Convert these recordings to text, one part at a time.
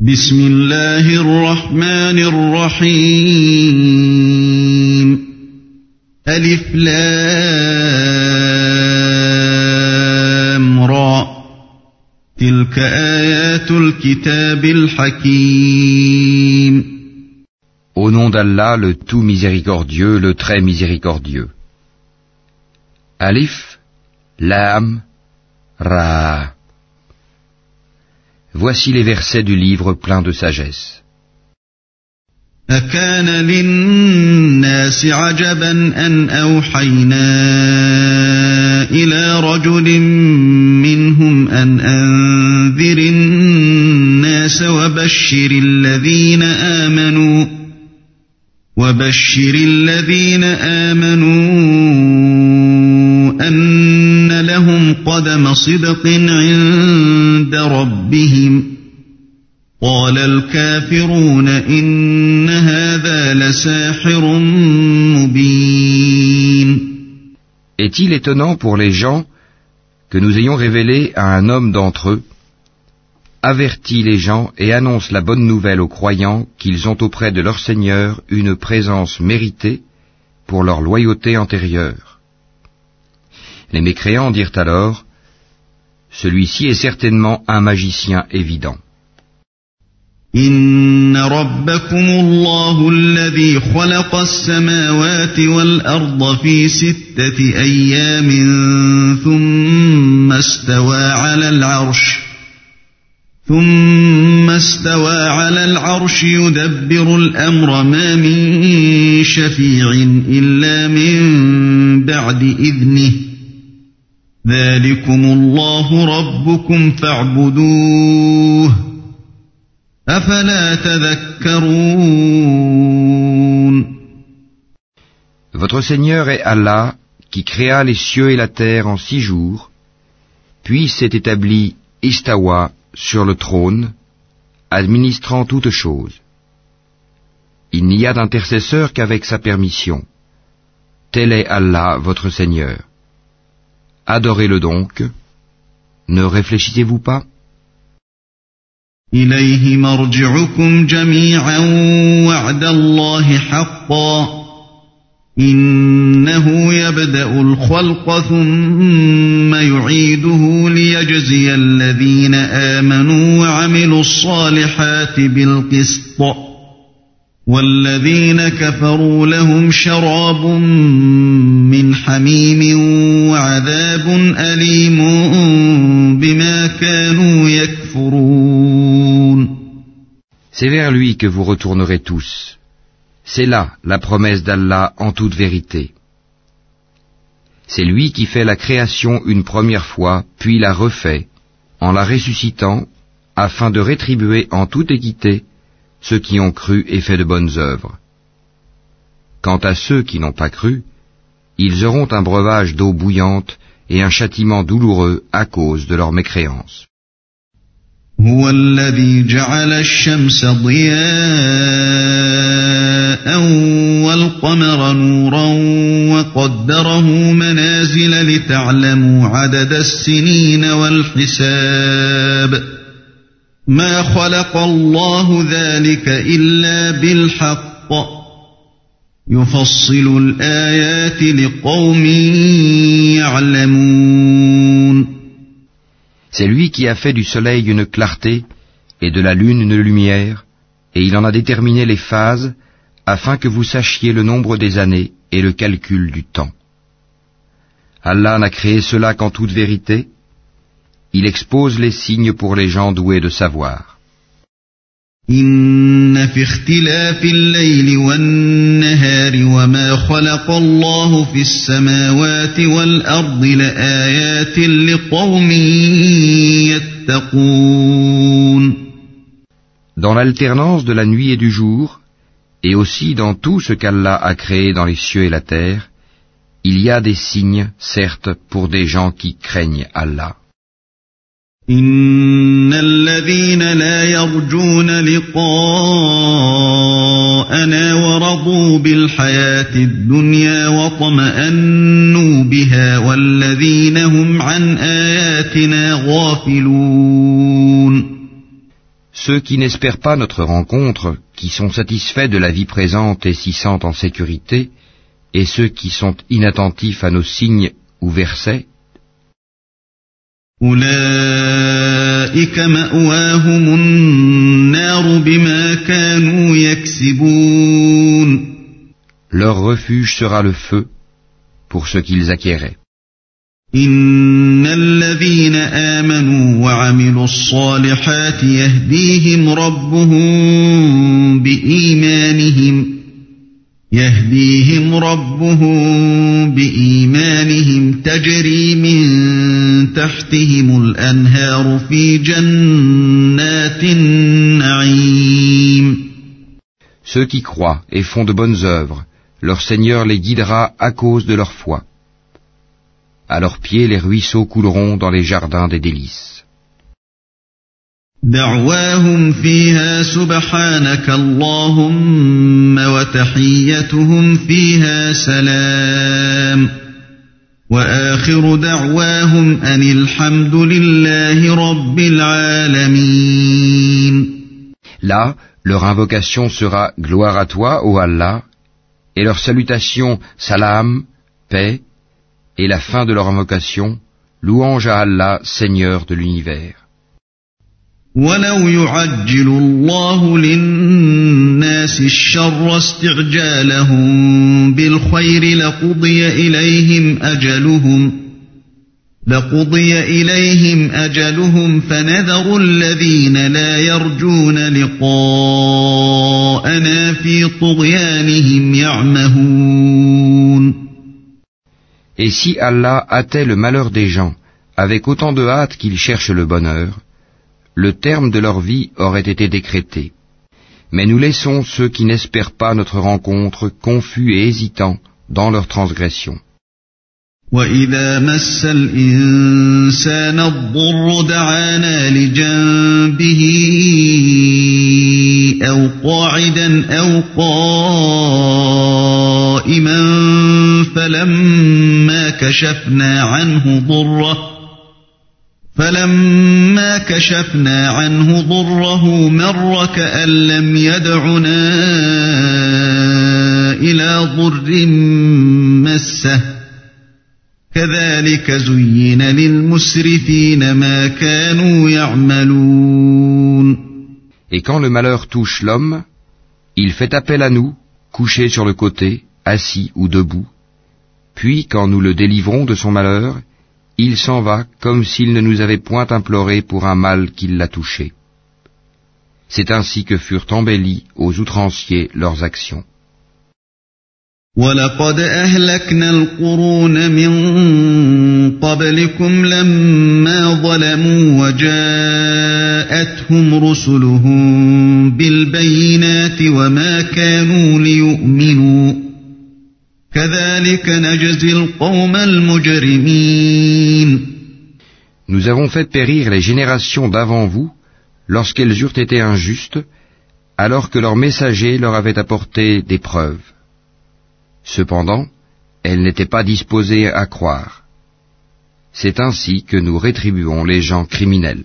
بسم الله الرحمن الرحيم ألف لام را تلك آيات الكتاب الحكيم Au nom d'Allah, le tout miséricordieux, le très miséricordieux. Alif, Lam, Ra. Voici les versets du livre plein de sagesse. أكان للناس عجبا أن أوحينا إلى رجل منهم أن أنذر الناس وبشر الذين آمنوا وبشر الذين آمنوا أن لهم قدم صدق عند ربهم قال الكافرون إن هذا لساحر مبين Est-il étonnant pour les gens que nous ayons révélé à un homme d'entre eux Avertis les gens et annonce la bonne nouvelle aux croyants qu'ils ont auprès de leur Seigneur une présence méritée pour leur loyauté antérieure. Les mécréants dirent alors, Celui-ci est certainement un magicien évident. إن ربكم الله الذي خلق السماوات والأرض في ستة أيام ثم استوى على العرش ثم استوى على العرش يدبر الأمر ما من شفيع إلا من بعد إذنه ذلكم الله ربكم فاعبدوه أفلا تذكرون Votre Seigneur est Allah qui créa les cieux et la terre en six jours, puis s'est établi Istawa sur le trône, administrant toutes choses. Il n'y a d'intercesseur qu'avec sa permission. Tel est Allah, votre Seigneur. Adorez-le donc. Ne réfléchissez-vous pas? إليه مرجعكم جميعا وعد الله حقا. إنه يبدأ الخلق ثم يعيده ليجزي الذين آمنوا وعملوا الصالحات بالقسط. والذين كفروا لهم شراب من حميم وعذاب أليم بما كانوا يكفرون C'est vers lui que vous retournerez tous. C'est là la promesse d'Allah en toute vérité. C'est lui qui fait la création une première fois, puis la refait, en la ressuscitant, afin de rétribuer en toute équité ceux qui ont cru et fait de bonnes œuvres. Quant à ceux qui n'ont pas cru, ils auront un breuvage d'eau bouillante et un châtiment douloureux à cause de leur mécréance. هو الذي جعل الشمس ضياء والقمر نورا وقدره منازل لتعلموا عدد السنين والحساب ما خلق الله ذلك إلا بالحق يفصل الآيات لقوم يعلمون C'est lui qui a fait du soleil une clarté et de la lune une lumière, et il en a déterminé les phases afin que vous sachiez le nombre des années et le calcul du temps. Allah n'a créé cela qu'en toute vérité. Il expose les signes pour les gens doués de savoir. إن في اختلاف الليل والنهار وما خلق الله في السماوات والأرض لآيات لقوم يتقون Dans l'alternance de la nuit et du jour, et aussi dans tout ce qu'Allah a créé dans les cieux et la terre, il y a des signes, certes, pour des gens qui craignent Allah. إن الذين لا يرجون لقاءنا ورضوا بالحياة الدنيا واطمأنوا بها والذين هم عن آياتنا غافلون Ceux qui n'espèrent pas notre rencontre, qui sont satisfaits de la vie présente et s'y sentent en sécurité, et ceux qui sont inattentifs à nos signes ou versets, leur refuge sera le feu pour ce qu'ils acquéraient. إن الذين آمنوا وعملوا الصالحات يهديهم ربهم بإيمانهم يهديهم ربهم بإيمانهم تجري من تحتهم الأنهار في جنات النعيم Ceux qui croient et font de bonnes œuvres, leur Seigneur les guidera à cause de leur foi. À leurs pieds, les ruisseaux couleront dans les jardins des délices. دعواهم فيها سبحانك اللهم وتحيتهم فيها سلام واخر دعواهم ان الحمد لله رب العالمين Là, leur invocation sera gloire à toi, ô Allah, et leur salutation salam, paix, et la fin de leur invocation, louange à Allah, Seigneur de l'univers. ولو يعجل الله للناس الشر استعجالهم بالخير لقضي إليهم أجلهم لقضي إليهم أجلهم فنذر الذين لا يرجون لقاءنا في طغيانهم يعمهون. Et si Allah hâtait le malheur des gens avec autant de hâte qu'ils cherchent le bonheur, le terme de leur vie aurait été décrété. Mais nous laissons ceux qui n'espèrent pas notre rencontre confus et hésitants dans leur transgression. فلما كشفنا عنه ضره فلما كشفنا عنه ضره مر كأن لم يدعنا إلى ضر مسه كذلك زين للمسرفين ما كانوا يعملون Et quand le malheur touche l'homme, il fait appel à nous, couché sur le côté, assis ou debout, Puis, quand nous le délivrons de son malheur, il s'en va comme s'il ne nous avait point imploré pour un mal qui l'a touché. C'est ainsi que furent embellies aux outranciers leurs actions. Nous avons fait périr les générations d'avant vous lorsqu'elles eurent été injustes, alors que leurs messagers leur avaient apporté des preuves. Cependant, elles n'étaient pas disposées à croire. C'est ainsi que nous rétribuons les gens criminels.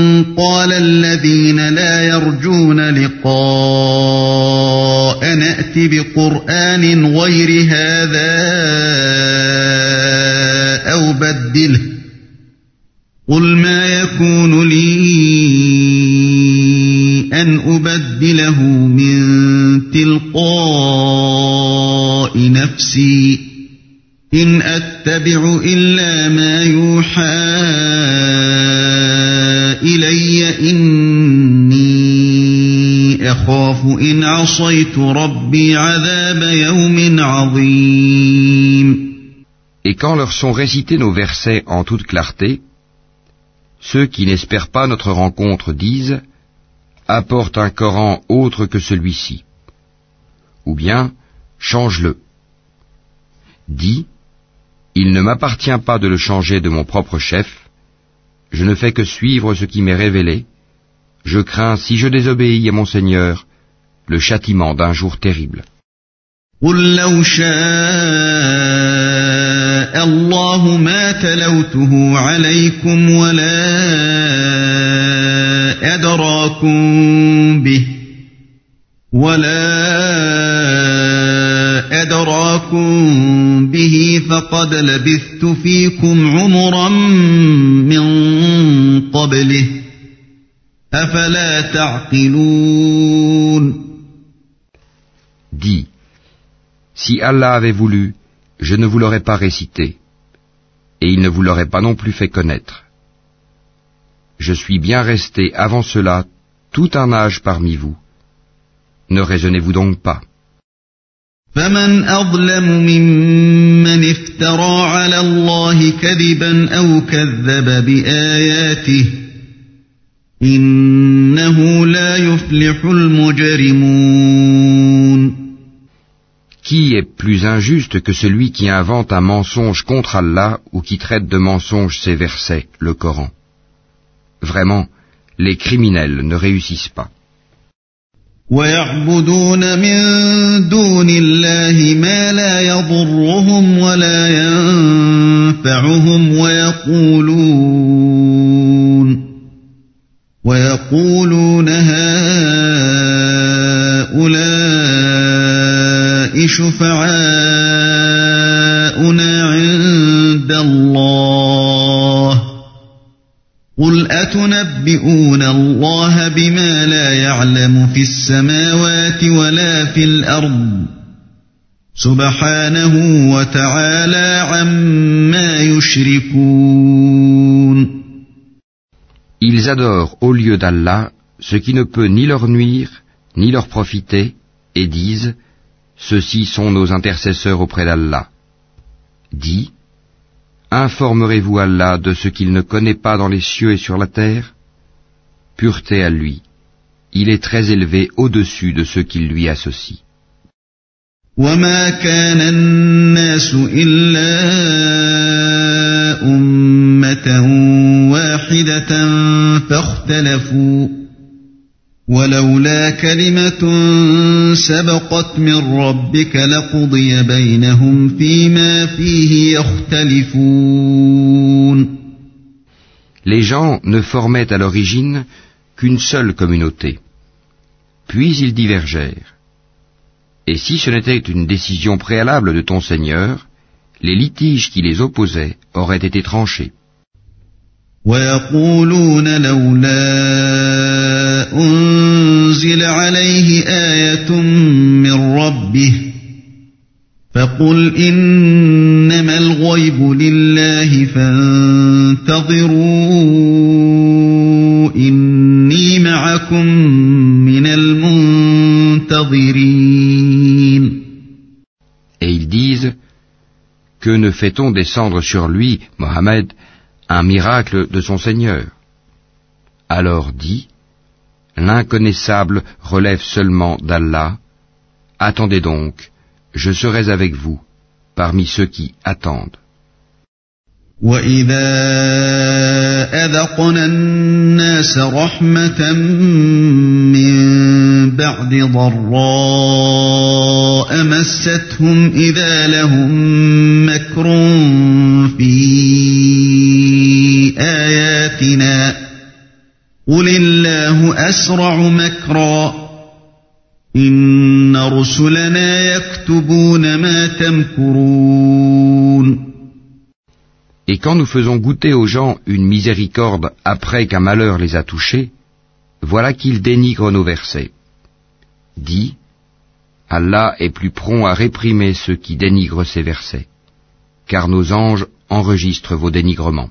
قال الذين لا يرجون لقاء نأت بقرآن غير هذا أو بدله قل ما يكون لي أن أبدله من تلقاء نفسي إن أتبع إلا ما يوحى أخاف إن عصيت ربي عذاب يوم عظيم Et quand leur sont récités nos versets en toute clarté, ceux qui n'espèrent pas notre rencontre disent Apporte un Coran autre que celui-ci. Ou bien change-le. Dis, il ne m'appartient pas de le changer de mon propre chef, je ne fais que suivre ce qui m'est révélé, je crains, si je désobéis à mon Seigneur, le châtiment d'un jour terrible. قل لو شاء الله ما تلوته عليكم ولا أدراكم به ولا أدراكم به فقد لبثت فيكم عمرا من قبله أفلا تعقلون Dis, si Allah avait voulu, je ne vous l'aurais pas récité, et il ne vous l'aurait pas non plus fait connaître. Je suis bien resté avant cela tout un âge parmi vous. Ne raisonnez-vous donc pas. فمن أظلم ممن افترى على الله كذبا أو كذب بآياته إنه لا يفلح المجرمون Qui est plus injuste que celui qui invente un mensonge contre Allah ou qui traite de mensonge ses versets, le Coran Vraiment, les criminels ne réussissent pas. ويعبدون من دون الله ما لا يضرهم ولا ينفعهم ويقولون شفعاؤنا عند الله. قل أتنبئون الله بما لا يعلم في السماوات ولا في الأرض؟ سبحانه وتعالى عما يشركون. Ils adorent au lieu d'Allah ce qui ne peut ni leur nuire, ni leur profiter, et disent, Ceux-ci sont nos intercesseurs auprès d'Allah. Dis, Informerez-vous Allah de ce qu'il ne connaît pas dans les cieux et sur la terre Pureté à lui. Il est très élevé au-dessus de ceux qu'il lui associe. وما كان الناس إلا أمة واحدة فاختلفوا ولولا كلمة سبقت من ربك لقضي بينهم فيما فيه يختلفون Les gens ne formaient à l'origine qu'une seule communauté. Puis ils divergèrent. Et si ce n'était une décision préalable de ton Seigneur, les litiges qui les opposaient auraient été tranchés. ويقولون لولا أنزل عليه آية من ربه فقل إنما الغيب لله فانتظروا إني معكم من المنتظرين. Et ils disent, que ne fait-on descendre sur lui, Mohammed, un miracle de son Seigneur Alors dit, l'inconnaissable relève seulement d'Allah, attendez donc, je serai avec vous, parmi ceux qui attendent. وإذا أذقنا الناس رحمة من بعد ضراء مستهم إذا لهم مكر آياتنا قل الله أسرع مكرا إن رسلنا يكتبون ما تمكرون Et quand nous faisons goûter aux gens une miséricorde après qu'un malheur les a touchés, voilà qu'ils dénigrent nos versets. Dis, Allah est plus prompt à réprimer ceux qui dénigrent ses versets, car nos anges enregistrent vos dénigrements.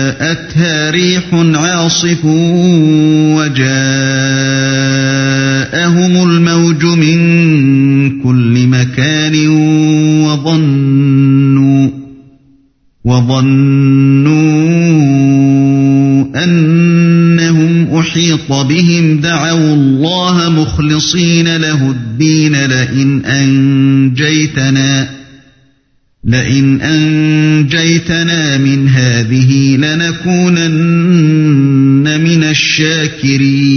جاءتها ريح عاصف وجاءهم الموج من كل مكان وظنوا وظنوا أنهم أحيط بهم. دعوا الله مخلصين له الدين لئن أنجيتنا لئن أنجيتنا من هذه لنكونن من الشاكرين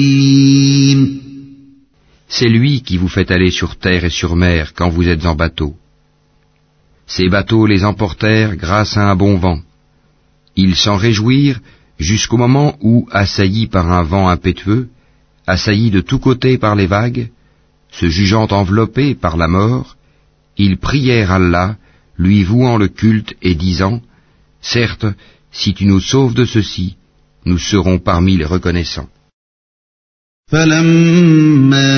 C'est lui qui vous fait aller sur terre et sur mer quand vous êtes en bateau. Ces bateaux les emportèrent grâce à un bon vent. Ils s'en réjouirent jusqu'au moment où, assaillis par un vent impétueux, assaillis de tous côtés par les vagues, se jugeant enveloppés par la mort, ils prièrent Allah, lui vouant le culte et disant, Certes, si tu nous sauves de ceci, nous serons parmi les reconnaissants. فلما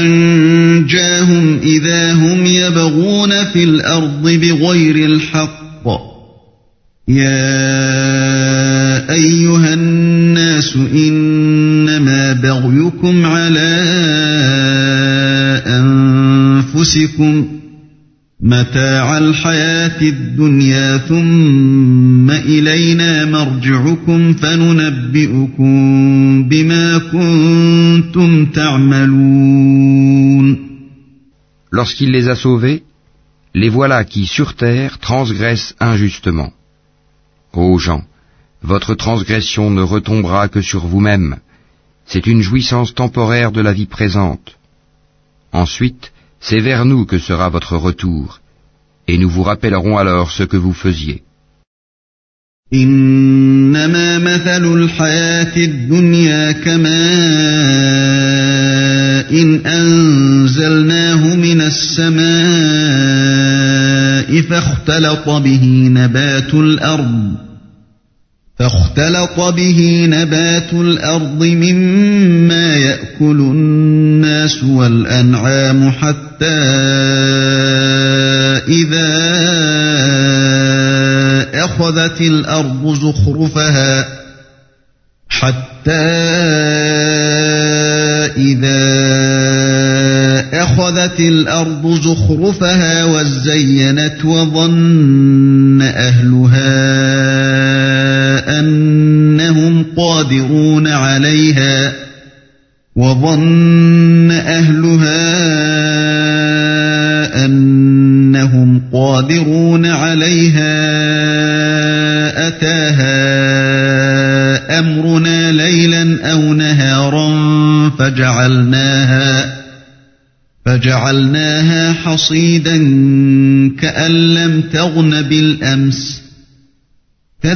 أنجاهم إذا هم يبغون في الأرض بغير الحق يا أيها الناس إنما بغيكم على أنفسكم متاع الحياة الدنيا ثم إلينا مرجعكم فننبئكم بما كنتم تعملون Lorsqu'il les a sauvés, les voilà qui sur terre transgressent injustement. Ô gens, votre transgression ne retombera que sur vous-même. C'est une jouissance temporaire de la vie présente. Ensuite, c'est vers nous que sera votre retour, et nous vous rappellerons alors ce que vous faisiez. إنما مثل الحياة الدنيا كماء إن أنزلناه من السماء فاختلط به نبات الأرض فاختلط به نبات الأرض مما يأكل الناس والأنعام حتى إذا أخذت الأرض زخرفها حتى إذا أخذت الأرض زخرفها وزينت وظن أهلها. قادرون عليها وظن أهلها أنهم قادرون عليها أتاها أمرنا ليلا أو نهارا فجعلناها فجعلناها حصيدا كأن لم تغن بالأمس La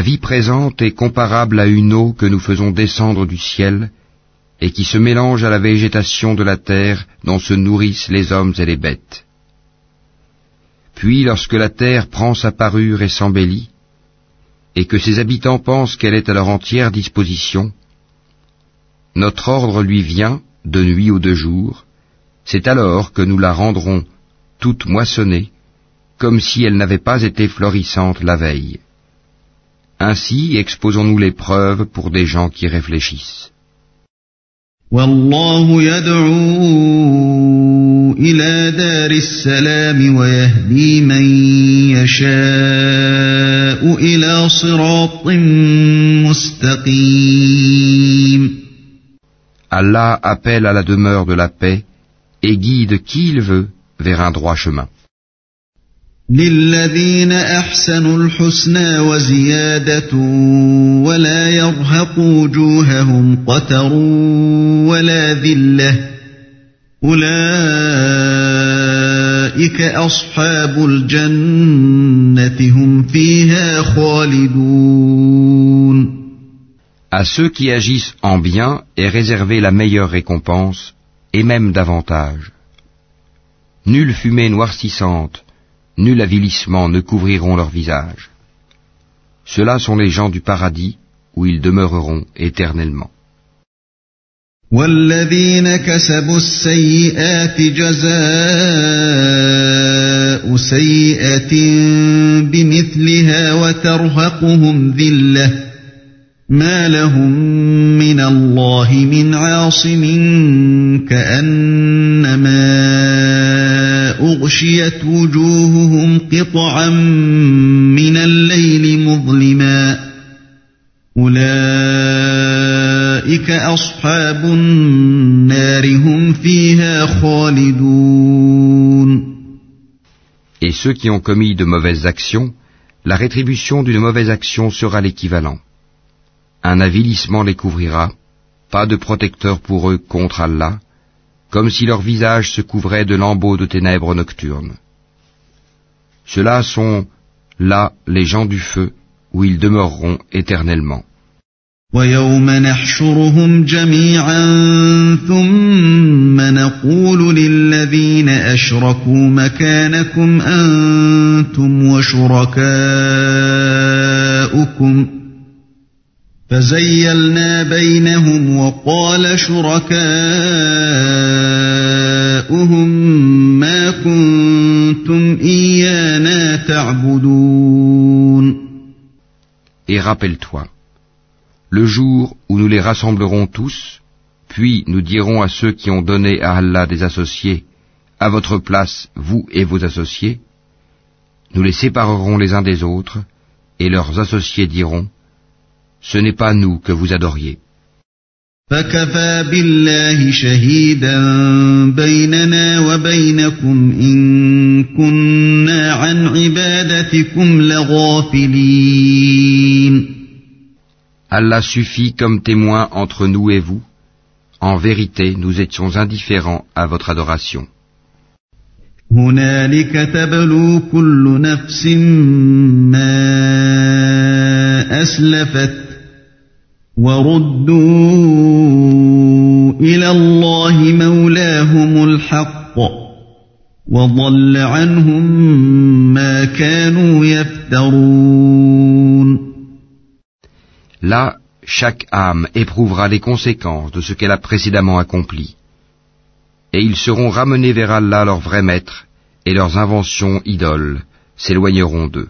vie présente est comparable à une eau que nous faisons descendre du ciel et qui se mélange à la végétation de la terre dont se nourrissent les hommes et les bêtes. Puis lorsque la terre prend sa parure et s'embellit, et que ses habitants pensent qu'elle est à leur entière disposition, notre ordre lui vient, de nuit ou de jour, c'est alors que nous la rendrons toute moissonnée, comme si elle n'avait pas été florissante la veille. Ainsi exposons-nous les preuves pour des gens qui réfléchissent. والله يدعو إلى دار السلام ويهدي من يشاء إلى صراط مستقيم Allah appelle à la demeure de la paix et guide qui il veut vers un droit chemin. للذين أحسنوا الحسنى وزيادة ولا وجوههم قتر ولا ذلة أولئك أصحاب الجنة هم فيها خالدون À ceux qui agissent en bien est réservée la meilleure récompense, et même davantage. Nulle fumée noircissante, nul avilissement ne couvriront leur visage. Ceux-là sont les gens du paradis où ils demeureront éternellement. والذين كسبوا السيئات جزاء سيئة بمثلها وترهقهم ذلة ما لهم من الله من عاصم كأنما أغشيت وجوههم قطعا من الليل مظلما أولئك أصحاب النار هم فيها خالدون Et ceux qui ont commis de mauvaises actions, la rétribution d'une mauvaise action sera l'équivalent. Un avilissement les couvrira, pas de protecteur pour eux contre Allah, comme si leur visage se couvrait de lambeaux de ténèbres nocturnes. Ceux-là sont, là, les gens du feu, où ils demeureront éternellement. ويوم نحشرهم جميعا ثم نقول للذين أشركوا مكانكم أنتم وشركاؤكم فزيلنا بينهم وقال شركاؤهم ما كنتم إيانا تعبدون Et rappelle-toi, le jour où nous les rassemblerons tous, puis nous dirons à ceux qui ont donné à Allah des associés, à votre place, vous et vos associés, nous les séparerons les uns des autres, et leurs associés diront, ce n'est pas nous que vous adoriez. فكفى بالله شهيدا بيننا وبينكم إن كنا عن عبادتكم لغافلين Allah suffit comme témoin entre nous et vous. En vérité, nous étions indifférents à votre adoration. هنالك تبلو كل نفس ما أسلفت وردوا إلى الله مولاهم الحق وضل عنهم ما كانوا يفترون Là, chaque âme éprouvera les conséquences de ce qu'elle a précédemment accompli. Et ils seront ramenés vers Allah leur vrai maître, et leurs inventions idoles s'éloigneront d'eux.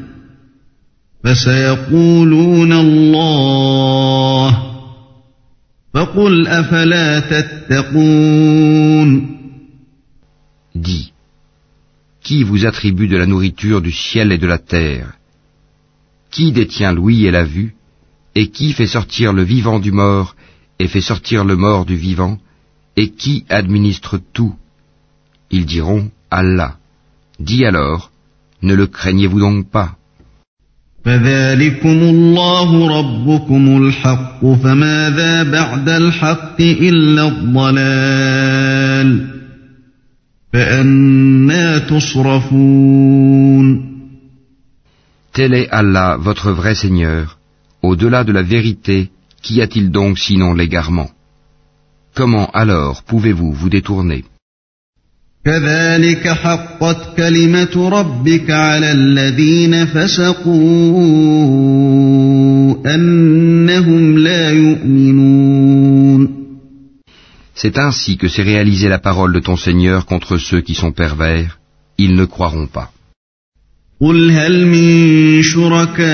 فسيقولون الله فقل أفلا تتقون Dis, qui vous attribue de la nourriture du ciel et de la terre Qui détient l'ouïe et la vue Et qui fait sortir le vivant du mort et fait sortir le mort du vivant Et qui administre tout Ils diront Allah. Dis alors, ne le craignez-vous donc pas فذلكم الله ربكم الحق فماذا بعد الحق إلا الضلال فأنا تصرفون Tel est Allah, votre vrai Seigneur. Au-delà de la vérité, qu'y a-t-il donc sinon l'égarement Comment alors pouvez-vous vous détourner كذلك حقت كلمة ربك على الذين فسقوا أنهم لا يؤمنون C'est ainsi que s'est réalisée la parole de ton Seigneur contre ceux qui sont pervers. Ils ne croiront pas. قل هل من شركائكم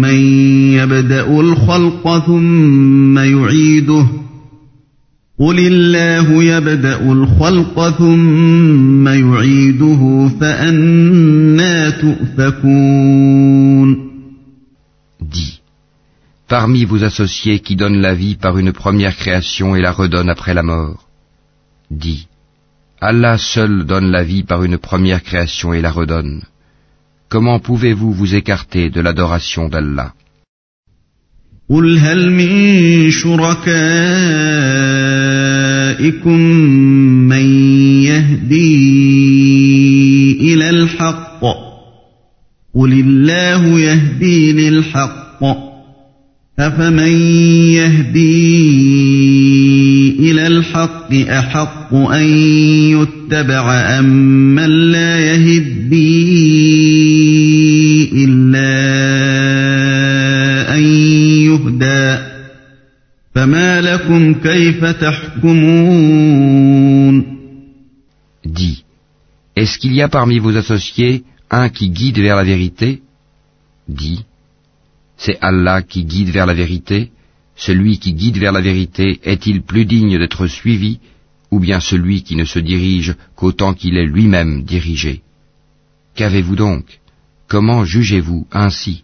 من يبدأ الخلق ثم يعيده قل الله يبدأ الخلق ثم يعيده فأنا تؤفكون Dis, parmi vos associés qui donnent la vie par une première création et la redonnent après la mort, Dis, Allah seul donne la vie par une première création et la redonne. Comment pouvez-vous vous écarter de l'adoration d'Allah قل هل من شركائكم من يهدي إلى الحق قل الله يهدي للحق أفمن يهدي إلى الحق أحق أن يتبع أم من لا يهدي Dis, est-ce qu'il y a parmi vos associés un qui guide vers la vérité? Dis, c'est Allah qui guide vers la vérité. Celui qui guide vers la vérité est-il plus digne d'être suivi ou bien celui qui ne se dirige qu'autant qu'il est lui-même dirigé? Qu'avez-vous donc? Comment jugez-vous ainsi?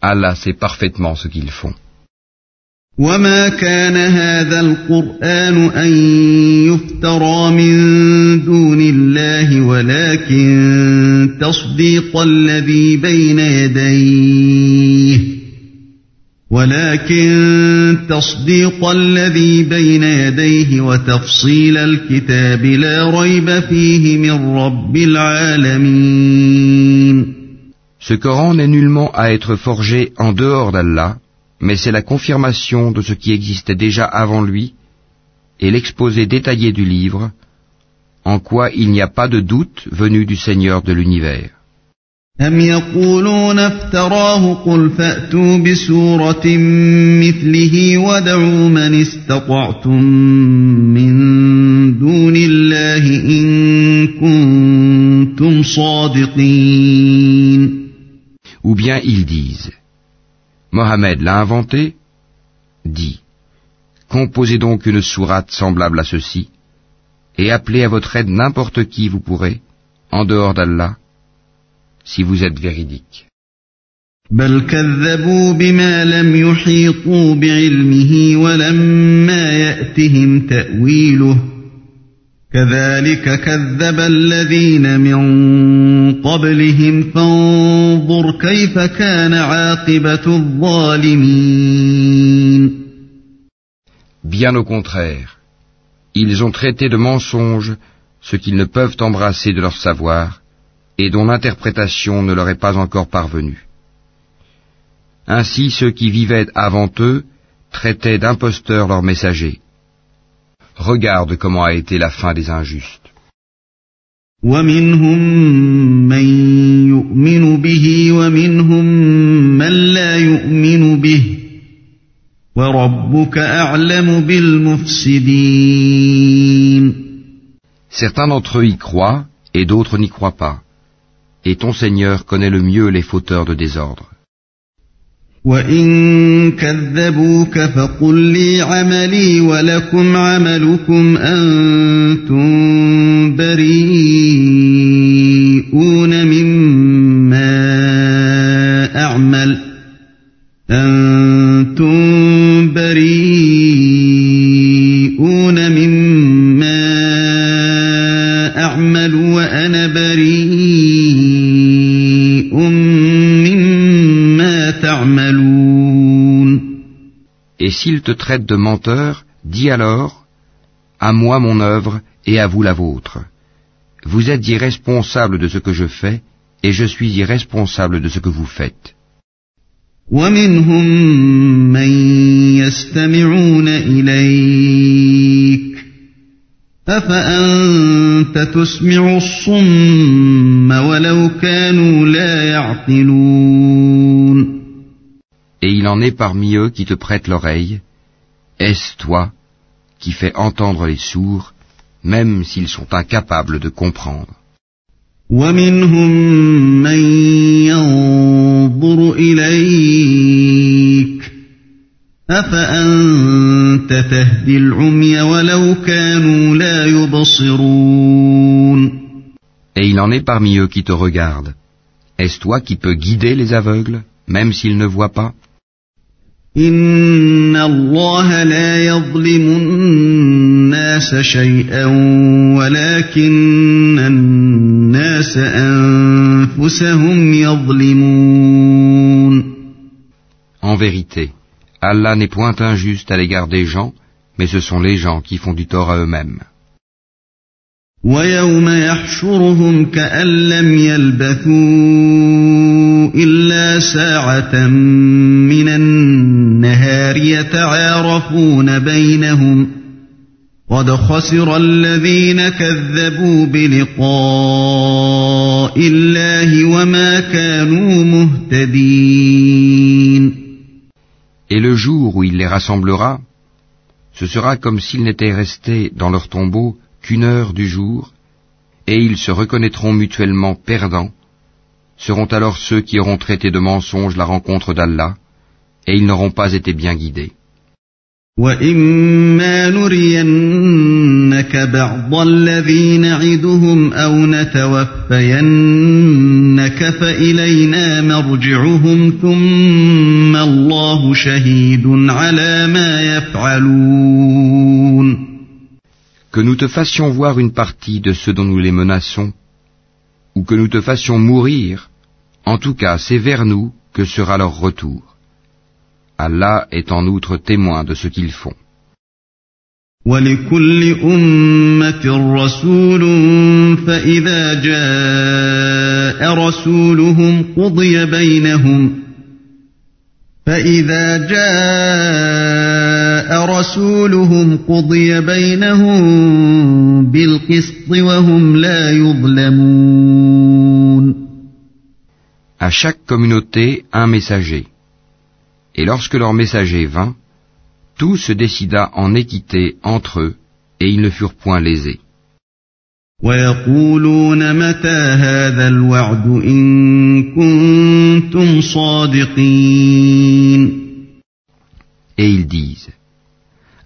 Allah sait parfaitement ce qu'ils font. وما كان هذا القرآن أن يفترى من دون الله ولكن تصديق الذي بين يديه ولكن تصديق الذي بين يديه وتفصيل الكتاب لا ريب فيه من رب العالمين Ce Coran n'est nullement à être forgé en dehors d'Allah mais c'est la confirmation de ce qui existait déjà avant lui et l'exposé détaillé du livre, en quoi il n'y a pas de doute venu du Seigneur de l'univers. Ou bien ils disent Mohammed l'a inventé Dit, composez donc une sourate semblable à ceci, et appelez à votre aide n'importe qui vous pourrez, en dehors d'Allah, si vous êtes véridique. كذلك كذب الذين من قبلهم فانظر كيف كان عاقبة الظالمين Bien au contraire, ils ont traité de mensonges ce qu'ils ne peuvent embrasser de leur savoir et dont l'interprétation ne leur est pas encore parvenue. Ainsi ceux qui vivaient avant eux traitaient d'imposteurs leurs messagers. Regarde comment a été la fin des injustes. Certains d'entre eux y croient et d'autres n'y croient pas. Et ton Seigneur connaît le mieux les fauteurs de désordre. وَإِن كَذَّبُوكَ فَقُل لِّي عَمَلِي وَلَكُمْ عَمَلُكُمْ أَنتُم بَرِيئُونَ Et s'ils te traitent de menteur, dis alors, à moi mon œuvre et à vous la vôtre. Vous êtes irresponsable de ce que je fais, et je suis irresponsable de ce que vous faites. ومنهم من يستمعون إليك أفأنت تسمع الصم ولو كانوا لا يعقلون Et il en est parmi eux qui te prêtent l'oreille. Est-ce toi qui fais entendre les sourds, même s'ils sont incapables de comprendre. ومنهم من ينظر إليك أفأنت تهدي العمي ولو كانوا لا يبصرون Et il en est parmi eux qui te regardent. Est-ce toi qui peux guider les aveugles, même s'ils ne voient pas إن الله لا يظلم الناس شيئا ولكن الناس أنفسهم يظلمون En vérité, Allah n'est point injuste à l'égard des gens, mais ce sont les gens qui font du tort à eux-mêmes. ويوم يحشرهم كأن لم يلبثوا إلا ساعة من النهار يتعارفون بينهم قد خسر الذين كذبوا بلقاء الله وما كانوا مهتدين Et le jour où il les rassemblera, ce sera comme s'ils n'étaient restés dans leur tombeau qu'une heure du jour, et ils se reconnaîtront mutuellement perdants, seront alors ceux qui auront traité de mensonge la rencontre d'Allah, et ils n'auront pas été bien guidés. وَإِمَّا نُرِيَنَّكَ بَعْضَ الَّذِي نَعِدُهُمْ أَوْ نَتَوَفَّيَنَّكَ فَإِلَيْنَا مَرْجِعُهُمْ ثُمَّ اللَّهُ شَهِيدٌ عَلَى مَا يَفْعَلُونَ Que nous te fassions voir une partie de ceux dont nous les menaçons, ou que nous te fassions mourir, en tout cas c'est vers nous que sera leur retour. Allah est en outre témoin de ce qu'ils font. وَلِكُلِّ أُمَّةٍ رَّسُولٌ فَإِذَا جَاءَ رَسُولُهُمْ قُضِيَ بَيْنَهُمْ فَإِذَا جَاءَ رَسُولُهُمْ قُضِيَ بَيْنَهُم بِالْقِسْطِ وَهُمْ لَا يُظْلَمُونَ À chaque communauté, un messager. Et lorsque leur messager vint, tout se décida en équité entre eux, et ils ne furent point lésés. Et ils disent,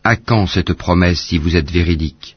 À quand cette promesse si vous êtes véridique?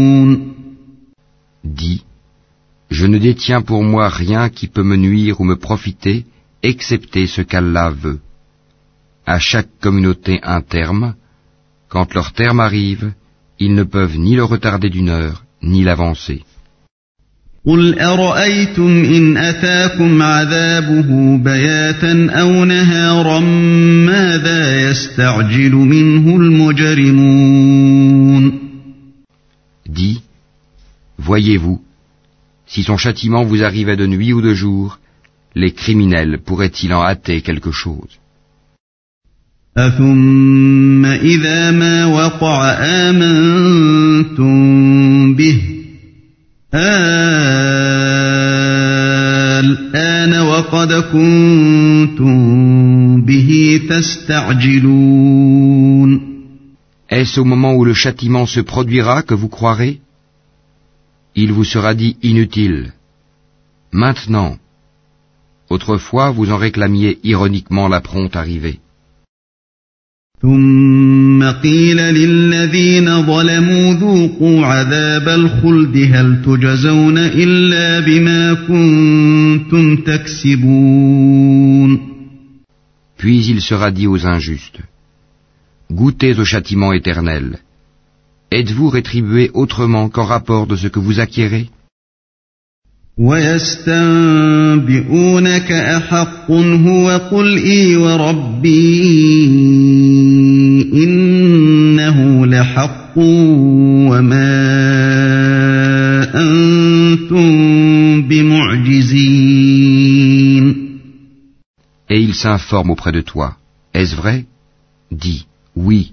Je ne détiens pour moi rien qui peut me nuire ou me profiter, excepté ce qu'Allah veut. À chaque communauté un terme, quand leur terme arrive, ils ne peuvent ni le retarder d'une heure, ni l'avancer. قُلْ أَرَأَيْتُمْ إِنْ أَتَاكُمْ عَذَابُهُ بَيَاتًا أَوْ نَهَارًا مَاذَا يَسْتَعْجِلُ مِنْهُ الْمُجْرِمُونَ Dis, voyez-vous, si son châtiment vous arrivait de nuit ou de jour, les criminels pourraient-ils en hâter quelque chose أَثُمَّ إِذَا مَا وَقَعَ آمَنتُم بِهِ الْآنَ وَقَدْ كُنتُم بِهِ تَسْتَعْجِلُونَ Est-ce au moment où le châtiment se produira que vous croirez il vous sera dit inutile. Maintenant, autrefois vous en réclamiez ironiquement la prompte arrivée. Puis il sera dit aux injustes, goûtez au châtiment éternel. Êtes-vous rétribués autrement qu'en rapport de ce que vous acquérez ويستنبئونك أحق هو قل إي وربي إنه لحق وما أنتم بمعجزين et il s'informe auprès de toi. Est-ce vrai Dis, oui,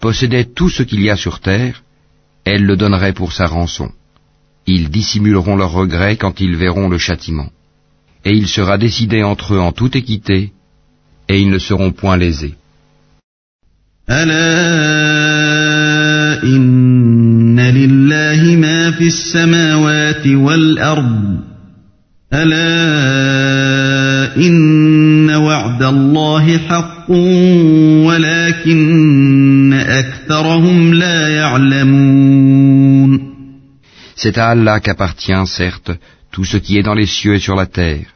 possédait tout ce qu'il y a sur terre, elle le donnerait pour sa rançon. Ils dissimuleront leurs regrets quand ils verront le châtiment. Et il sera décidé entre eux en toute équité, et ils ne seront point lésés. C'est à Allah qu'appartient, certes, tout ce qui est dans les cieux et sur la terre.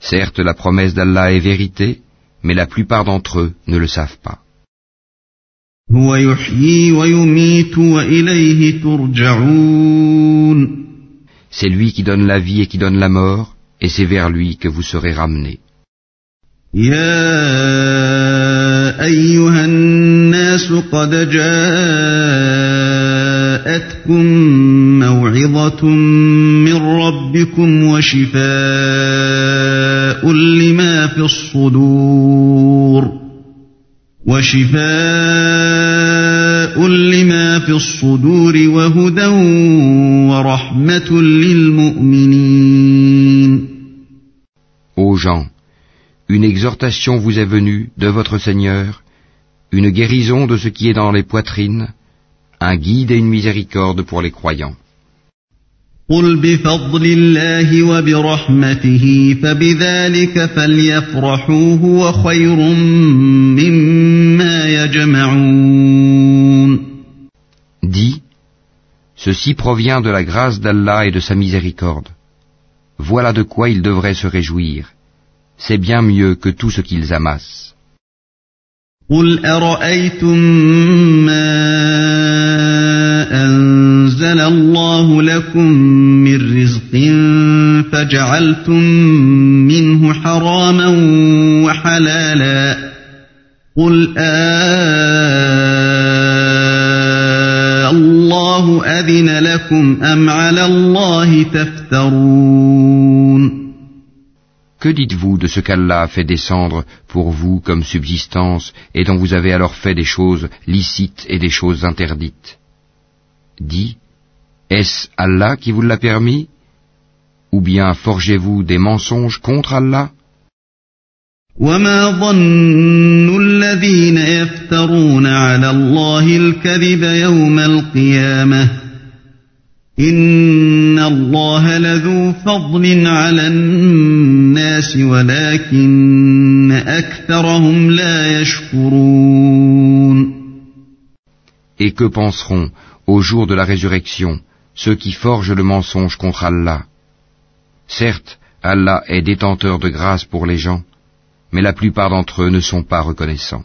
Certes, la promesse d'Allah est vérité, mais la plupart d'entre eux ne le savent pas. C'est lui qui donne la vie et qui donne la mort, et c'est vers lui que vous serez ramenés. جاءتكم موعظة من ربكم وشفاء لما في الصدور. وشفاء لما في الصدور وهدى ورحمة للمؤمنين. Ô gens, une exhortation vous est venue de votre Seigneur, une guérison de ce qui est dans les poitrines, un guide et une miséricorde pour les croyants. Dis, ceci provient de la grâce d'Allah et de sa miséricorde. Voilà de quoi ils devraient se réjouir. C'est bien mieux que tout ce qu'ils amassent. أنزل الله لكم من رزق فجعلتم منه حراما وحلالا قل آه الله أذن لكم أم على الله تفترون Que dites-vous de ce qu'Allah a fait descendre pour vous comme subsistance et dont vous avez alors fait des choses licites et des choses interdites? Dis, est-ce Allah qui vous l'a permis? Ou bien forgez-vous des mensonges contre Allah? Et que penseront au jour de la résurrection, ceux qui forgent le mensonge contre Allah? Certes, Allah est détenteur de grâce pour les gens, mais la plupart d'entre eux ne sont pas reconnaissants.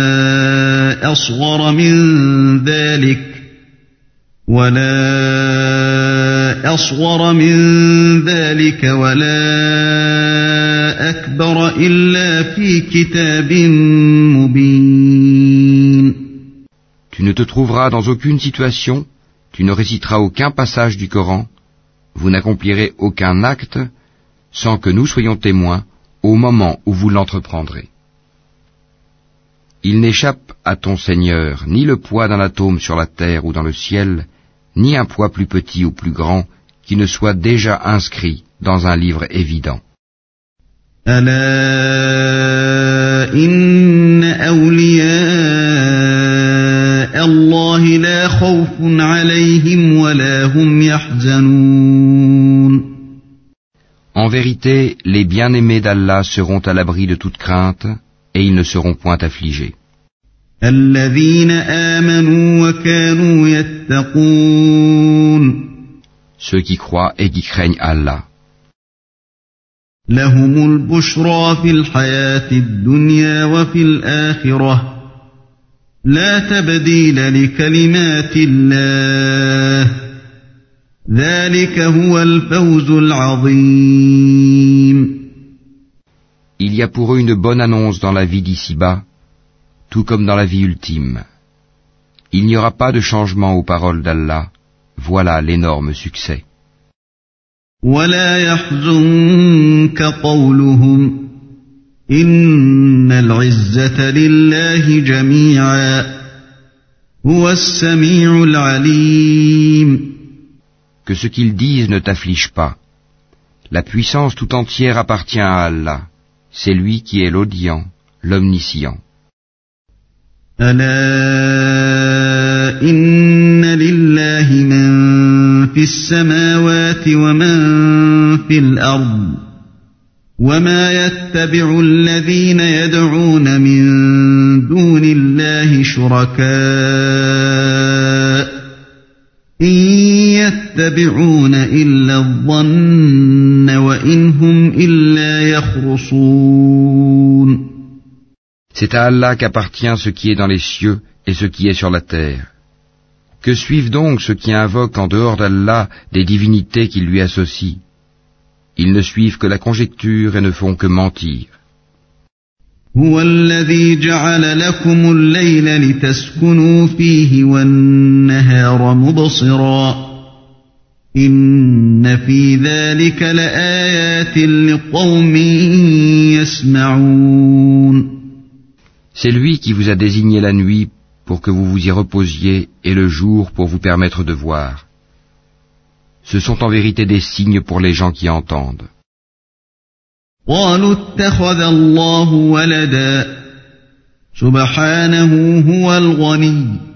أصغر من ذلك ولا أصغر من ذلك ولا أكبر إلا في كتاب مبين Tu ne te trouveras dans aucune situation tu ne réciteras aucun passage du Coran, vous n'accomplirez aucun acte sans que nous soyons témoins au moment où vous l'entreprendrez. Il n'échappe à ton Seigneur ni le poids d'un atome sur la terre ou dans le ciel, ni un poids plus petit ou plus grand qui ne soit déjà inscrit dans un livre évident. En vérité, les bien-aimés d'Allah seront à l'abri de toute crainte et ils ne seront point affligés. Ceux qui croient et qui craignent Allah. لهم البشرى في الحياة الدنيا وفي الآخرة لا تبديل لكلمات الله ذلك هو الفوز العظيم Il y a pour eux une bonne annonce dans la vie d'ici-bas, tout comme dans la vie ultime. Il n'y aura pas de changement aux paroles d'Allah. Voilà l'énorme succès. ولا يحزنك قولهم إن العزة لله جميعا هو السميع العليم Que ce qu'ils disent ne t'afflige pas. La puissance tout entière appartient à Allah. C'est lui qui est l'audient, l'omniscient. ألا إن لله من في السماوات ومن في الأرض وما يتبع الذين يدعون من دون الله شركاء إن يتبعون إلا الظن يخرصون C'est à Allah qu'appartient ce qui est dans les cieux et ce qui est sur la terre. Que suivent donc ceux qui invoquent en dehors d'Allah des divinités qui lui associent Ils ne suivent que la conjecture et ne font que mentir. هو الذي جعل لكم الليل لتسكنوا فيه والنهار مبصرا إن في ذلك لآيات لقوم يسمعون C'est lui qui vous a désigné la nuit pour que vous vous y reposiez et le jour pour vous permettre de voir. Ce sont en vérité des signes pour les gens qui entendent. قالوا اتخذ الله ولدا سبحانه هو الغني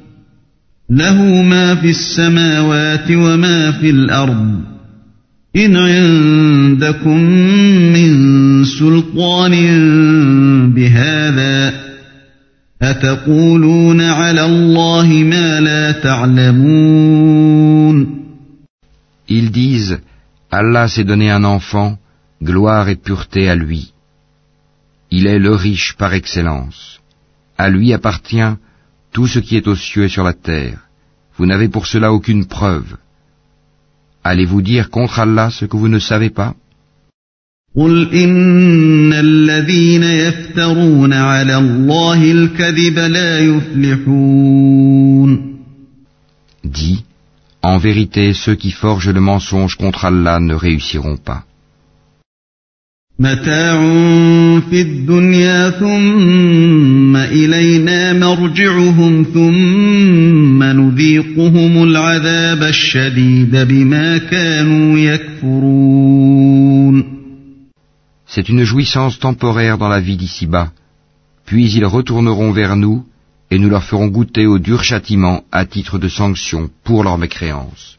له ما في السماوات وما في الأرض إن عندكم من سلطان بهذا أتقولون على الله ما لا تعلمون Ils disent, Allah s'est donné un enfant, gloire et pureté à lui. Il est le riche par excellence. À lui appartient tout ce qui est aux cieux et sur la terre. Vous n'avez pour cela aucune preuve. Allez-vous dire contre Allah ce que vous ne savez pas قل إن الذين يفترون على الله الكذب لا يفلحون Dis, en vérité, ceux qui forgent le mensonge contre Allah ne réussiront pas. متاع في الدنيا ثم إلينا مرجعهم ثم نذيقهم العذاب الشديد بما كانوا يكفرون C'est une jouissance temporaire dans la vie d'ici-bas, puis ils retourneront vers nous et nous leur ferons goûter au dur châtiment à titre de sanction pour leur mécréance.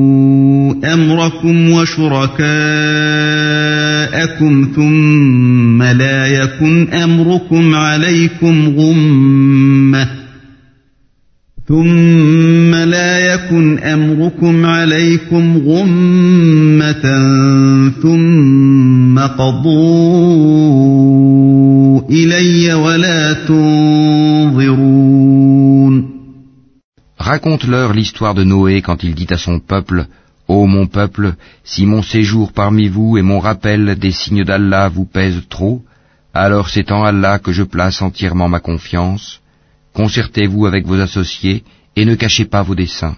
أمركم وشركاءكم ثم لا يكن أمركم عليكم غمة ثم لا يكن أمركم عليكم غمة ثم قضوا إلي ولا تنظرون. Raconte-leur l'histoire de Noé quand il dit à son peuple, Ô mon peuple, si mon séjour parmi vous et mon rappel des signes d'Allah vous pèsent trop, alors c'est en Allah que je place entièrement ma confiance, concertez-vous avec vos associés et ne cachez pas vos desseins,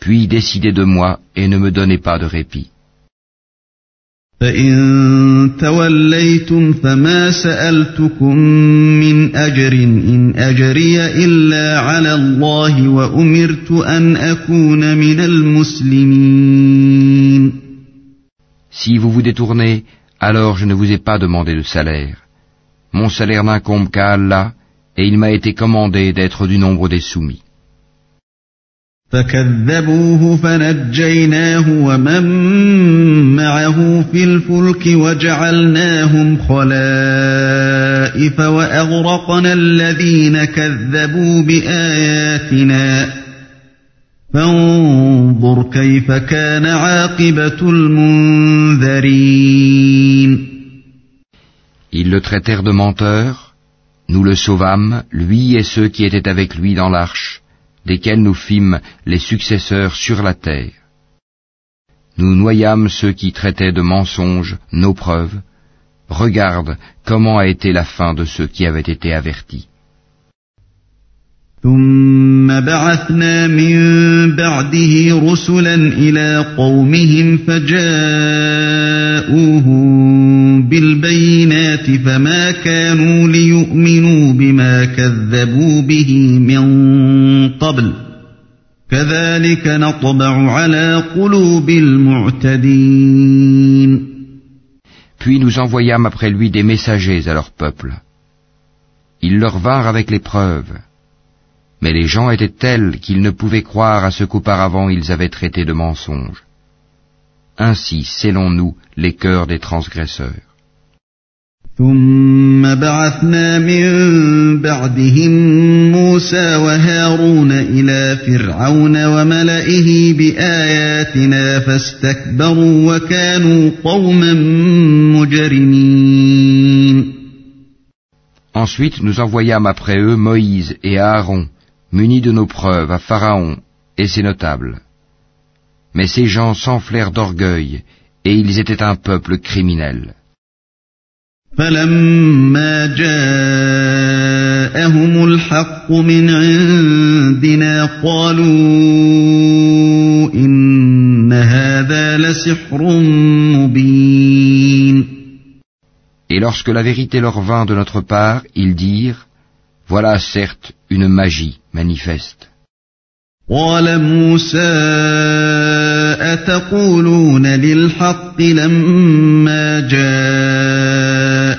puis décidez de moi et ne me donnez pas de répit. فإن توليتم فما سألتكم من أجر إن أجري إلا على الله وأمرت أن أكون من المسلمين Si vous vous détournez, alors je ne vous ai pas demandé de salaire. Mon salaire n'incombe qu'à Allah, et il m'a été commandé d'être du nombre des soumis. فكذبوه فنجيناه ومن معه في الفلك وجعلناهم خلائف وأغرقنا الذين كذبوا بآياتنا. فانظر كيف كان عاقبة المنذرين. Ils le traitèrent de menteur, nous le sauvâmes, lui et ceux qui étaient avec lui dans l'arche. Desquels nous fîmes les successeurs sur la terre. Nous noyâmes ceux qui traitaient de mensonges nos preuves. Regarde comment a été la fin de ceux qui avaient été avertis. Puis nous envoyâmes après lui des messagers à leur peuple. Ils leur vinrent avec les preuves. Mais les gens étaient tels qu'ils ne pouvaient croire à ce qu'auparavant ils avaient traité de mensonges. Ainsi scellons-nous les cœurs des transgresseurs. ثم بعثنا من بعدهم موسى وهارون إلى فرعون وملئه بآياتنا فاستكبروا وكانوا قوما مجرمين Ensuite nous envoyâmes après eux Moïse et Aaron, munis de nos preuves, à Pharaon et ses notables. Mais ces gens s'enflèrent d'orgueil, et ils étaient un peuple criminel. فلما جاءهم الحق من عندنا قالوا إن هذا لسحر مبين Et lorsque la vérité leur vint de notre part, ils dirent, Voilà certes une magie manifeste. قال موسى أتقولون للحق لما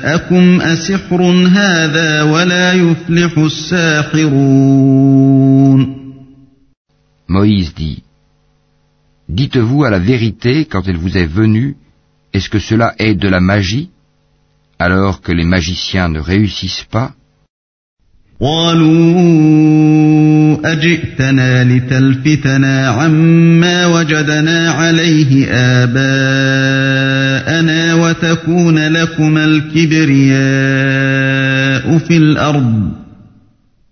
جاءكم أسحر هذا ولا يفلح الساحرون Moïse dit Dites-vous à la vérité quand elle vous est venue, est-ce que cela est de la magie, alors que les magiciens ne réussissent pas قالوا أجئتنا لتلفتنا عما وجدنا عليه آباءنا وتكون لكما الكبرياء في الأرض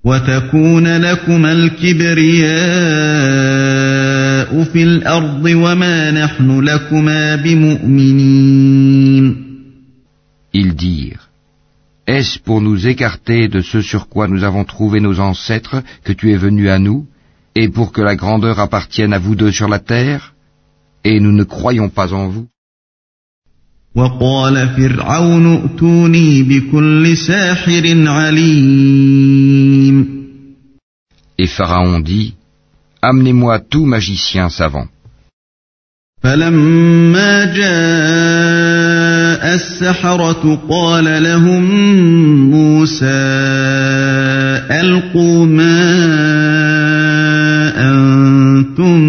وتكون لكما الكبرياء في الأرض وما نحن لكما بمؤمنين. Dirent Est-ce pour nous écarter de ce sur quoi nous avons trouvé nos ancêtres que tu es venu à nous, et pour que la grandeur appartienne à vous deux sur la terre? Et nous ne croyons pas en vous. Et Pharaon dit, Amenez-moi tout magicien savant. السحرة قال لهم موسى ألقوا ما أنتم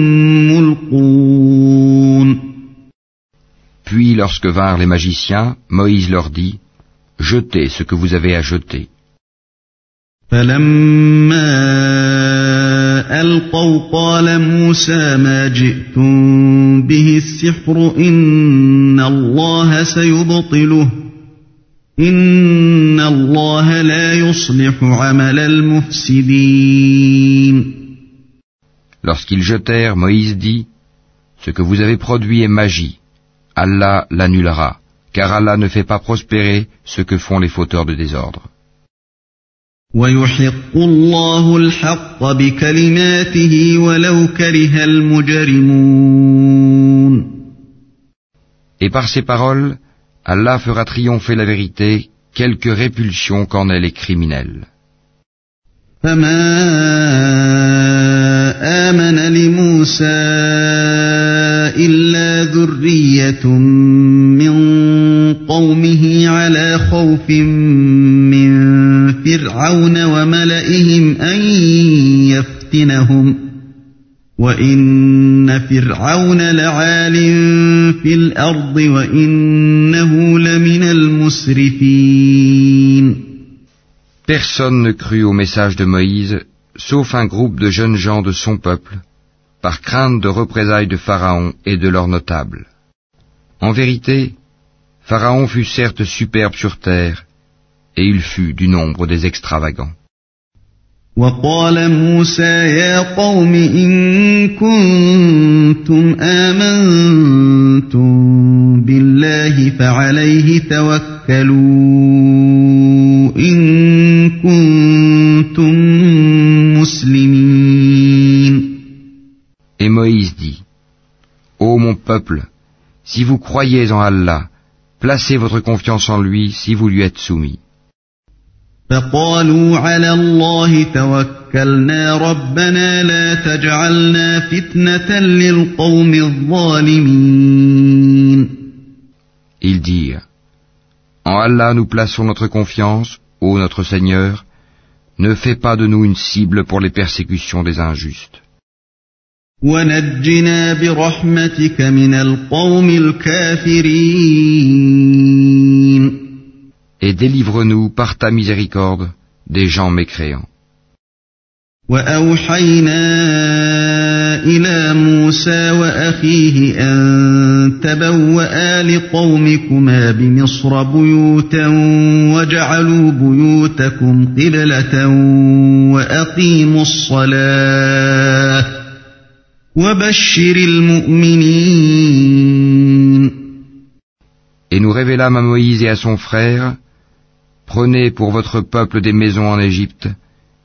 ملقون Puis lorsque vinrent les magiciens, Moïse leur dit, Jetez ce que vous avez à jeter. فلما ألقوا قال موسى ما جئتم به السحر إن الله سيبطله إن الله لا يصلح عمل المفسدين Lorsqu'ils jetèrent, Moïse dit, Ce que vous avez produit est magie. Allah l'annulera, car Allah ne fait pas prospérer ce que font les fauteurs de désordre. ويحق الله الحق بكلماته ولو كره المجرمون Et par ces paroles, Allah fera triompher la vérité, quelque répulsion qu'en ait les criminels. فما آمن لموسى إلا ذرية من قومه على خوف من يفتنهم وإن فرعون لعال في الأرض وإنه لمن المسرفين Personne ne crut au message de Moïse, sauf un groupe de jeunes gens de son peuple, par crainte de représailles de Pharaon et de leurs notables. En vérité, Pharaon fut certes superbe sur terre, et il fut du nombre des extravagants. Et Moïse dit, Ô mon peuple, si vous croyez en Allah, placez votre confiance en lui si vous lui êtes soumis. Ils dirent, En Allah nous plaçons notre confiance, ô notre Seigneur, ne fais pas de nous une cible pour les persécutions des injustes Et délivre-nous par ta miséricorde des gens mécréants. إلى موسى وأخيه أن تبوأ لقومكما بمصر بيوتا وجعلوا بيوتكم قبلة وأقيموا الصلاة وبشر المؤمنين Et nous révélâmes à Moïse et à son frère, Prenez pour votre peuple des maisons en Égypte,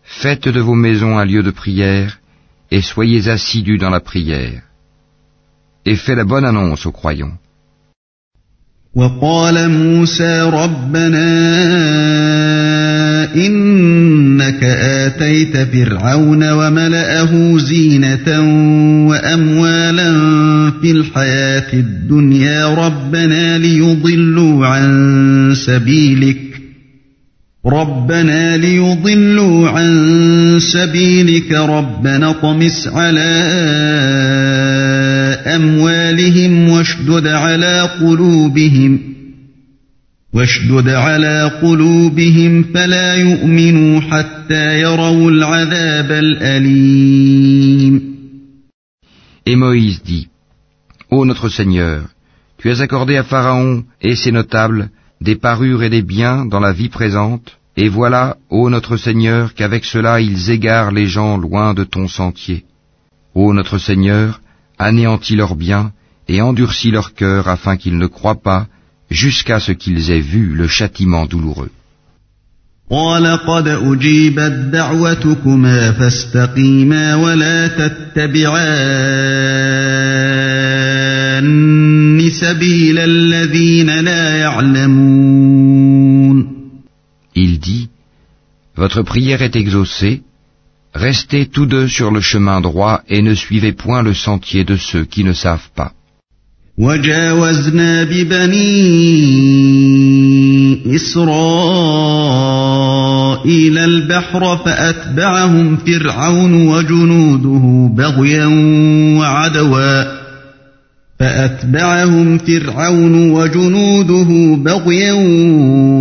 faites de vos maisons un lieu de prière, et soyez assidus dans la prière. Et faites la bonne annonce aux croyants. وقال موسى ربنا إنك آتيت فرعون وملأه زينة وأموالا في الحياة الدنيا ربنا ليضلوا عن سبيلك ربنا ليضلوا عن سبيلك ربنا طمس على أموالهم واشدد على قلوبهم واشدد على قلوبهم فلا يؤمنوا حتى يروا العذاب الأليم. Et Moïse dit, Ô notre Seigneur, tu as accordé à Pharaon et ses notables des parures et des biens dans la vie présente, et voilà, ô notre Seigneur, qu'avec cela ils égarent les gens loin de ton sentier. Ô notre Seigneur, anéantis leurs biens et endurcis leur cœur afin qu'ils ne croient pas jusqu'à ce qu'ils aient vu le châtiment douloureux. Votre prière est exaucée, restez tous deux sur le chemin droit et ne suivez point le sentier de ceux qui ne savent pas. فأتبعهم فرعون وجنوده بغيا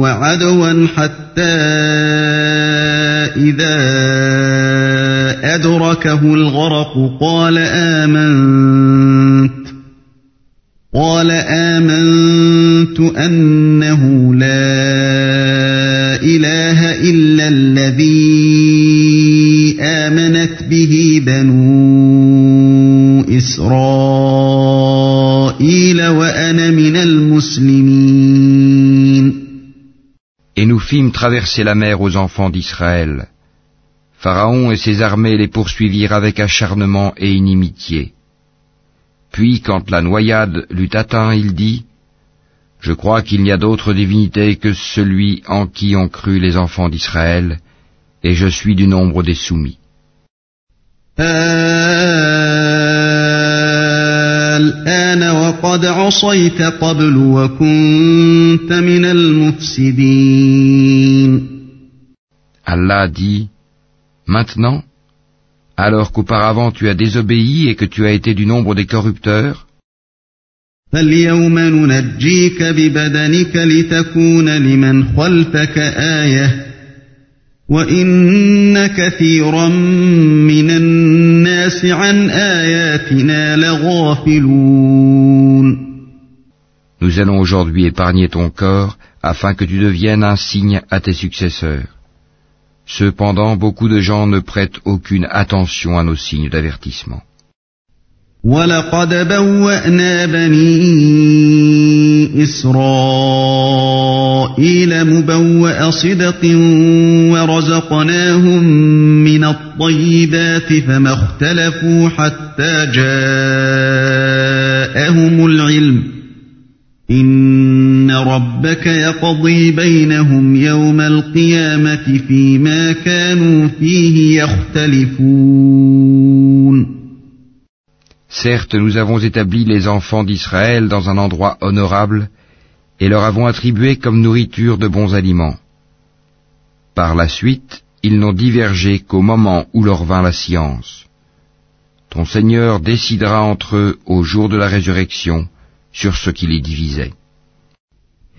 وعدوا حتى إذا أدركه الغرق قال آمنت قال آمنت أنه لا إله إلا الذي آمنت به بنو fîmes traverser la mer aux enfants d'Israël. Pharaon et ses armées les poursuivirent avec acharnement et inimitié. Puis quand la noyade l'eut atteint, il dit, Je crois qu'il n'y a d'autre divinité que celui en qui ont cru les enfants d'Israël, et je suis du nombre des soumis. Allah dit, Maintenant, alors qu'auparavant tu as désobéi et que tu as été du nombre des corrupteurs, Nous allons aujourd'hui épargner ton corps afin que tu deviennes un signe à tes successeurs. Cependant, beaucoup de gens ne prêtent aucune attention à nos signes d'avertissement. ولقد بوأنا بني إسرائيل مبوأ صدق ورزقناهم من الطيبات فما اختلفوا حتى جاءهم العلم إن ربك يقضي بينهم يوم القيامة فيما كانوا فيه يختلفون Certes, nous avons établi les enfants d'Israël dans un endroit honorable et leur avons attribué comme nourriture de bons aliments. Par la suite, ils n'ont divergé qu'au moment où leur vint la science. Ton Seigneur décidera entre eux au jour de la résurrection sur ce qui les divisait.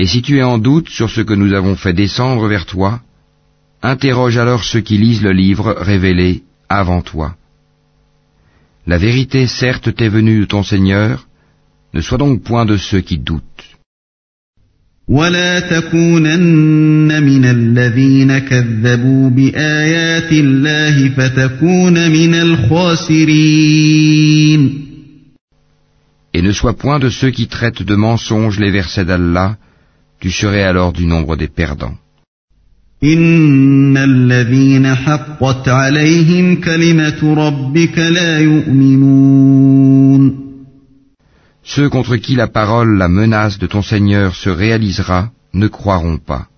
Et si tu es en doute sur ce que nous avons fait descendre vers toi, interroge alors ceux qui lisent le livre révélé avant toi. La vérité certes t'est venue de ton Seigneur, ne sois donc point de ceux qui doutent. Et ne sois point de ceux qui traitent de mensonges les versets d'Allah, tu serais alors du nombre des perdants. Ceux contre qui la parole, la menace de ton Seigneur se réalisera, ne croiront pas.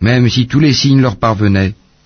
Même si tous les signes leur parvenaient,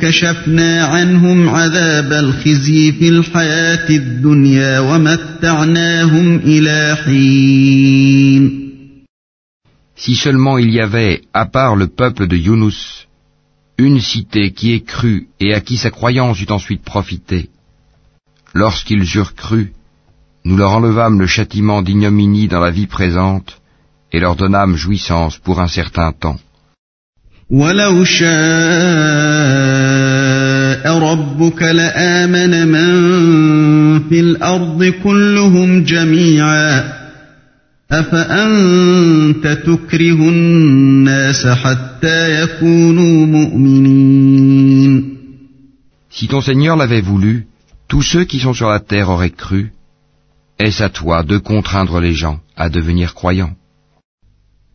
كشفنا عنهم عذاب الخزي في الحياة الدنيا ومتعناهم إلى حين Si seulement il y avait, à part le peuple de Yunus, une cité qui ait cru et à qui sa croyance eut ensuite profité. Lorsqu'ils eurent cru, nous leur enlevâmes le châtiment d'ignominie dans la vie présente et leur donnâmes jouissance pour un certain temps. Si ton Seigneur l'avait voulu, tous ceux qui sont sur la terre auraient cru. Est-ce à toi de contraindre les gens à devenir croyants?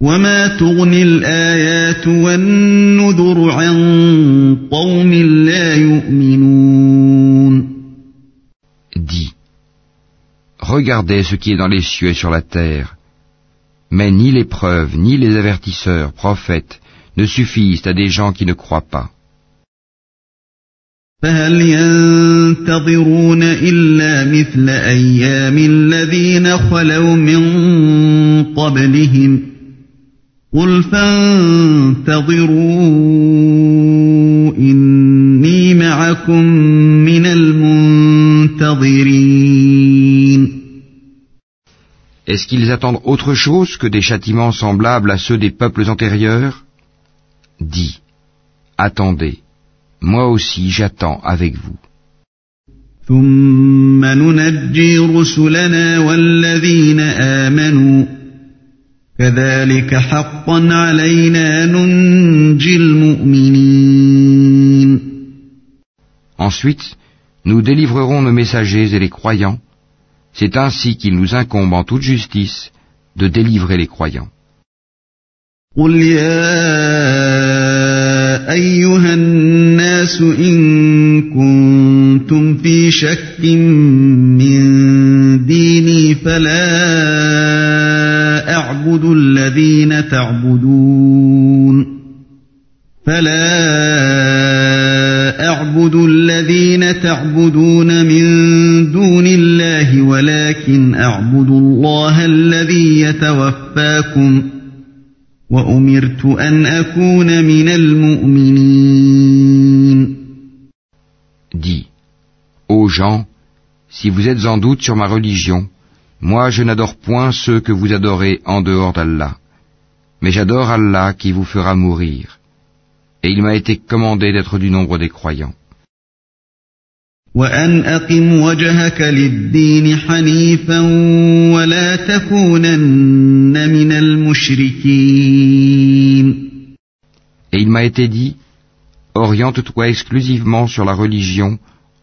وما تغني الآيات والنذر عن قوم لا يؤمنون Dis, regardez ce qui est dans les cieux et sur la terre, mais ni les preuves, ni les avertisseurs, prophètes, ne suffisent à des gens qui ne croient pas. فهل ينتظرون إلا مثل أيام الذين خلوا من قبلهم قل فانتظروا إني معكم من المنتظرين Est-ce qu'ils attendent autre chose que des châtiments semblables à ceux des peuples antérieurs Dis, attendez, moi aussi j'attends avec vous. ثم ننجي رسلنا والذين آمنوا كذلك حقا علينا ننجي المؤمنين Ensuite, nous délivrerons nos messagers et les croyants. C'est ainsi qu'il nous incombe en toute justice de délivrer les croyants. قل يا أيها الناس إن كنتم في شك من ديني فلا أعبد الذين تعبدون فلا أعبد الذين تعبدون من دون الله ولكن أعبد الله الذي يتوفاكم وأمرت أن أكون من المؤمنين. Dis, ô gens, si vous êtes en doute sur ma religion, moi je n'adore point ceux que vous adorez en dehors d'Allah, mais j'adore Allah qui vous fera mourir. Et il m'a été commandé d'être du nombre des croyants. وأن أقم وجهك للدين حنيفا ولا تكونن من المشركين Et il m'a été dit, oriente-toi exclusivement sur la religion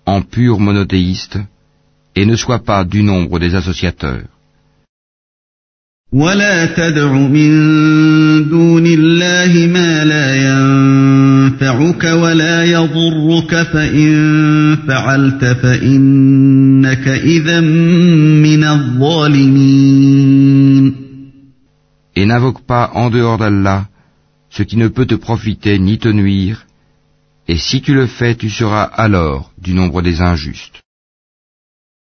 en pur monothéiste, et ne sois pas du nombre des associateurs. ولا تدع من دون الله ما لا ينفعك ولا يضرك فإن فعلت فإنك إذا من الظالمين Et n'invoque pas en dehors d'Allah ce qui ne peut te profiter ni te nuire, et si tu le fais, tu seras alors du nombre des injustes.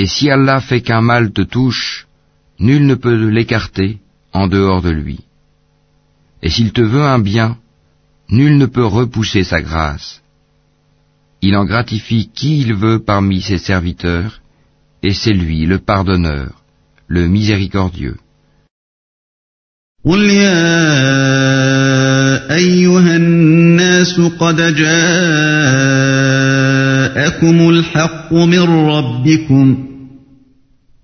Et si Allah fait qu'un mal te touche, nul ne peut l'écarter en dehors de lui. Et s'il te veut un bien, nul ne peut repousser sa grâce. Il en gratifie qui il veut parmi ses serviteurs, et c'est lui le pardonneur, le miséricordieux. قل يا أيها الناس قد جاءكم الحق من ربكم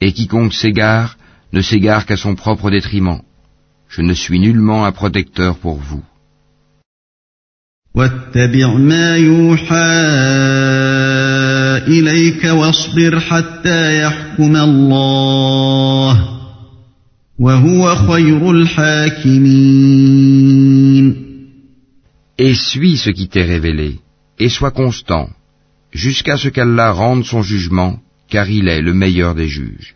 Et quiconque s'égare ne s'égare qu'à son propre détriment. Je ne suis nullement un protecteur pour vous. Et suis ce qui t'est révélé, et sois constant, jusqu'à ce qu'Allah rende son jugement, car il est le meilleur des juges.